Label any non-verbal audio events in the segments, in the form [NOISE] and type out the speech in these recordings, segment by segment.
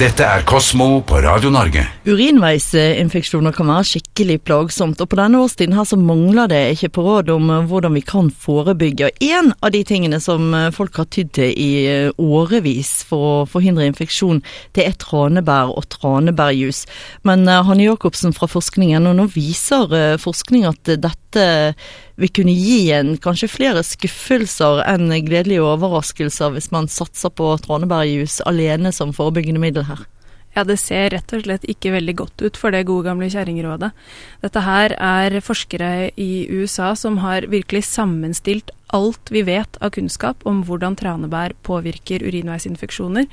Dette er Kosmo på Radio Norge. Urinveisinfeksjoner kan være skikkelig plagsomt, og på denne årstiden her så mangler det ikke på råd om hvordan vi kan forebygge. En av de tingene som folk har tydd til i årevis for å forhindre infeksjon, det er tranebær og tranebærjus. Men Hanne Jacobsen fra forskningen, og nå viser forskning at dette vil kunne gi en kanskje flere skuffelser enn gledelige overraskelser hvis man satser på tranebærjus alene som forebyggende middel her. Ja, det ser rett og slett ikke veldig godt ut for det gode gamle kjerringrådet. Dette her er forskere i USA som har virkelig sammenstilt alt vi vet av kunnskap om hvordan tranebær påvirker urinveisinfeksjoner,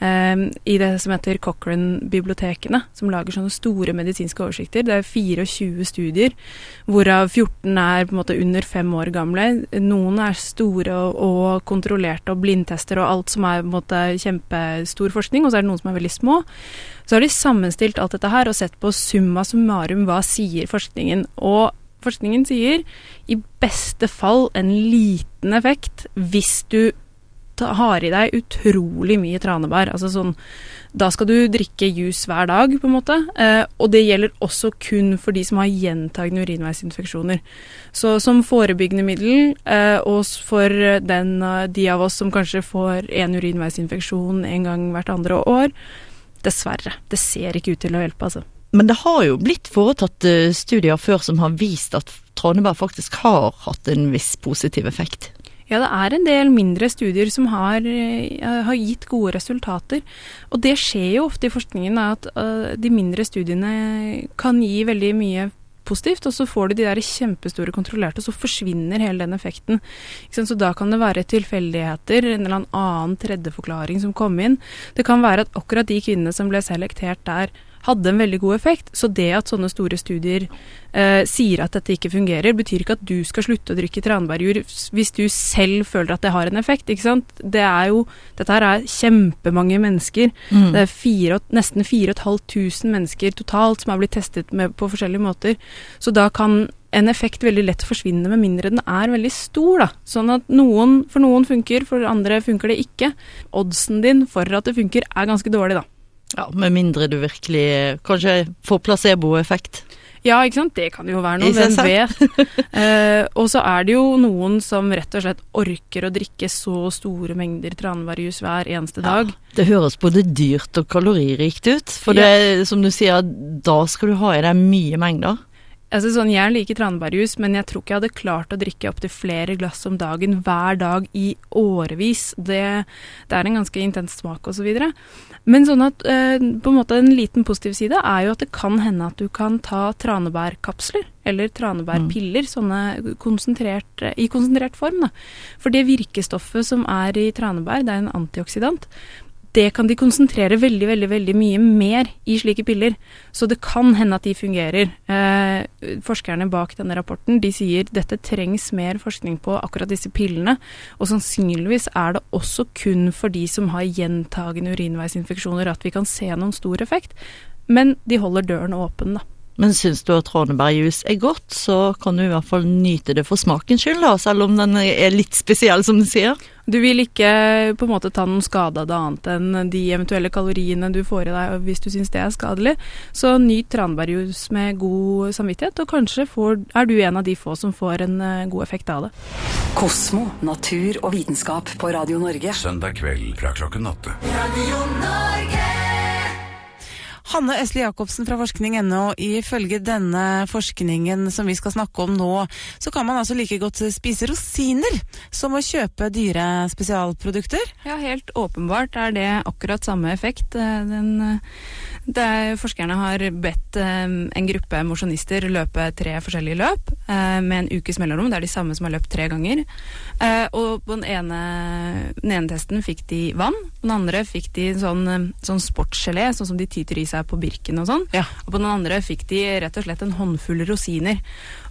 eh, i det som heter Cochrane-bibliotekene, som lager sånne store medisinske oversikter. Det er 24 studier, hvorav 14 er på en måte under fem år gamle. Noen er store og, og kontrollerte og blindtester og alt som er på en måte kjempestor forskning, og så er det noen som er veldig små. Så har de sammenstilt alt dette her og sett på summa summarum hva sier forskningen. Og forskningen sier i beste fall en liten effekt hvis du har i deg utrolig mye tranebær. Altså sånn Da skal du drikke juice hver dag, på en måte. Eh, og det gjelder også kun for de som har gjentagende urinveisinfeksjoner. Så som forebyggende middel, eh, og for den, de av oss som kanskje får en urinveisinfeksjon en gang hvert andre år, dessverre. Det ser ikke ut til å hjelpe, altså. Men det har jo blitt foretatt eh, studier før som har vist at tranebær faktisk har hatt en viss positiv effekt. Ja, det er en del mindre studier som har, eh, har gitt gode resultater. Og det skjer jo ofte i forskningen at uh, de mindre studiene kan gi veldig mye positivt, og så får du de der kjempestore kontrollerte, og så forsvinner hele den effekten. Så da kan det være tilfeldigheter, en eller annen tredje forklaring som kom inn. Det kan være at akkurat de kvinnene som ble selektert der, hadde en veldig god effekt. Så det at sånne store studier eh, sier at dette ikke fungerer, betyr ikke at du skal slutte å drikke tranbærjur hvis du selv føler at det har en effekt. ikke sant? Det er jo, dette her er kjempemange mennesker. Mm. Det er fire, nesten 4500 mennesker totalt som har blitt testet med, på forskjellige måter. Så da kan en effekt veldig lett forsvinne med mindre den er veldig stor. da. Sånn at noen, for noen funker, for andre funker det ikke. Oddsen din for at det funker er ganske dårlig, da. Ja, Med mindre du virkelig kanskje får placeboeffekt. Ja, ikke sant. Det kan jo være noe. Hvem vet. [LAUGHS] eh, og så er det jo noen som rett og slett orker å drikke så store mengder tranvarius hver eneste dag. Ja, det høres både dyrt og kaloririkt ut. For det, ja. som du sier, da skal du ha i deg mye mengder. Altså sånn, Jeg liker tranebærjus, men jeg tror ikke jeg hadde klart å drikke opptil flere glass om dagen hver dag i årevis. Det, det er en ganske intens smak osv. Men sånn at eh, på en måte en liten positiv side er jo at det kan hende at du kan ta tranebærkapsler eller tranebærpiller mm. sånne konsentrert, i konsentrert form. Da. For det virkestoffet som er i tranebær, det er en antioksidant det kan de konsentrere veldig veldig, veldig mye mer i slike piller. Så det kan hende at de fungerer. Eh, forskerne bak denne rapporten de sier dette trengs mer forskning på akkurat disse pillene. Og sannsynligvis er det også kun for de som har gjentagende urinveisinfeksjoner at vi kan se noen stor effekt. Men de holder døren åpen, da. Men syns du at tranebærjus er godt, så kan du i hvert fall nyte det for smakens skyld, da, selv om den er litt spesiell, som du sier. Du vil ikke på en måte ta noen skade av det annet enn de eventuelle kaloriene du får i deg hvis du syns det er skadelig. Så nyt tranebærjus med god samvittighet, og kanskje får, er du en av de få som får en uh, god effekt av det. Kosmo, natur og vitenskap på Radio Norge. Søndag kveld fra klokken åtte. Radio Norge. Hanne Østli Jacobsen fra forskning.no. Ifølge denne forskningen som vi skal snakke om nå, så kan man altså like godt spise rosiner som å kjøpe dyre spesialprodukter? Ja, helt åpenbart er det akkurat samme effekt. Den det, forskerne har bedt um, en gruppe mosjonister løpe tre forskjellige løp med en ukes mellomrom. Det er de samme som har løpt tre ganger. Og på den ene, den ene, testen fikk de vann. På den andre fikk de sånn, sånn sportsgelé, sånn som de tyter i seg på Birken og sånn. Ja. Og på den andre fikk de rett og slett en håndfull rosiner.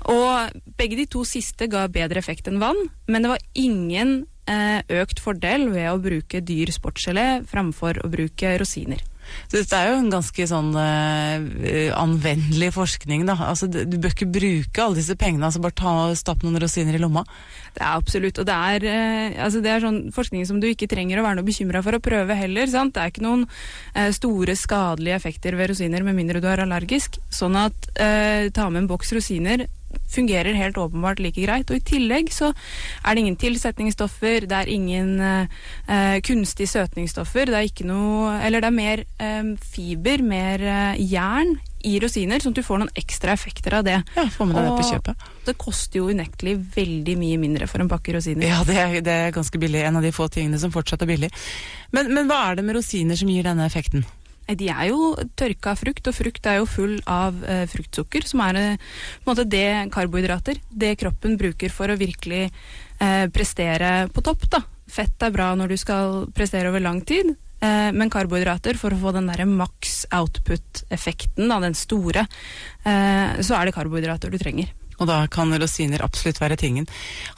Og begge de to siste ga bedre effekt enn vann, men det var ingen uh, økt fordel ved å bruke dyr sportsgelé framfor å bruke rosiner. Så dette er jo en ganske sånn uh, anvendelig forskning, da. Altså, du bør ikke bruke alle disse pengene, altså bare ta stapp noen rosiner i lomma. Det er absolutt. Og det er, uh, altså det er sånn forskning som du ikke trenger å være noe bekymra for å prøve heller. Sant? Det er ikke noen uh, store skadelige effekter ved rosiner med mindre du er allergisk. Sånn at ta med en boks rosiner fungerer helt åpenbart like greit. Og i tillegg så er det ingen tilsetningsstoffer, det er ingen eh, kunstige søtningsstoffer, det er ikke noe Eller det er mer eh, fiber, mer eh, jern i rosiner, sånn at du får noen ekstra effekter av det. Ja, får med deg det på kjøpet. det koster jo unektelig veldig mye mindre for en pakke rosiner. Ja, det er, det er, ganske billig. En av de få tingene som fortsatt er billig. Men, men hva er det med rosiner som gir denne effekten? De er jo tørka frukt, og frukt er jo full av eh, fruktsukker, som er eh, på en måte det karbohydrater. Det kroppen bruker for å virkelig eh, prestere på topp. da. Fett er bra når du skal prestere over lang tid, eh, men karbohydrater for å få den derre maks output-effekten, den store, eh, så er det karbohydrater du trenger. Og da kan rosiner absolutt være tingen.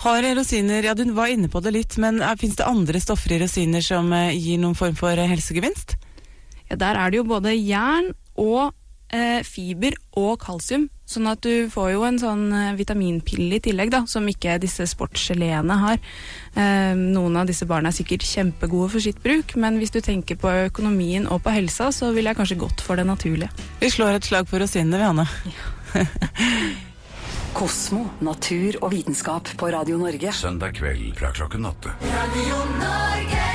Har rosiner, ja Du var inne på det litt, men fins det andre stoffer i rosiner som eh, gir noen form for helsegevinst? Der er det jo både jern og eh, fiber og kalsium. Sånn at du får jo en sånn eh, vitaminpille i tillegg, da, som ikke disse sportsgeleene har. Eh, noen av disse barna er sikkert kjempegode for sitt bruk, men hvis du tenker på økonomien og på helsa, så ville jeg kanskje gått for det naturlige. Vi slår et slag for rosinene, vi, Hanne. Ja. [LAUGHS] Kosmo, natur og vitenskap på Radio Norge. Søndag kveld fra klokken åtte. Radio Norge.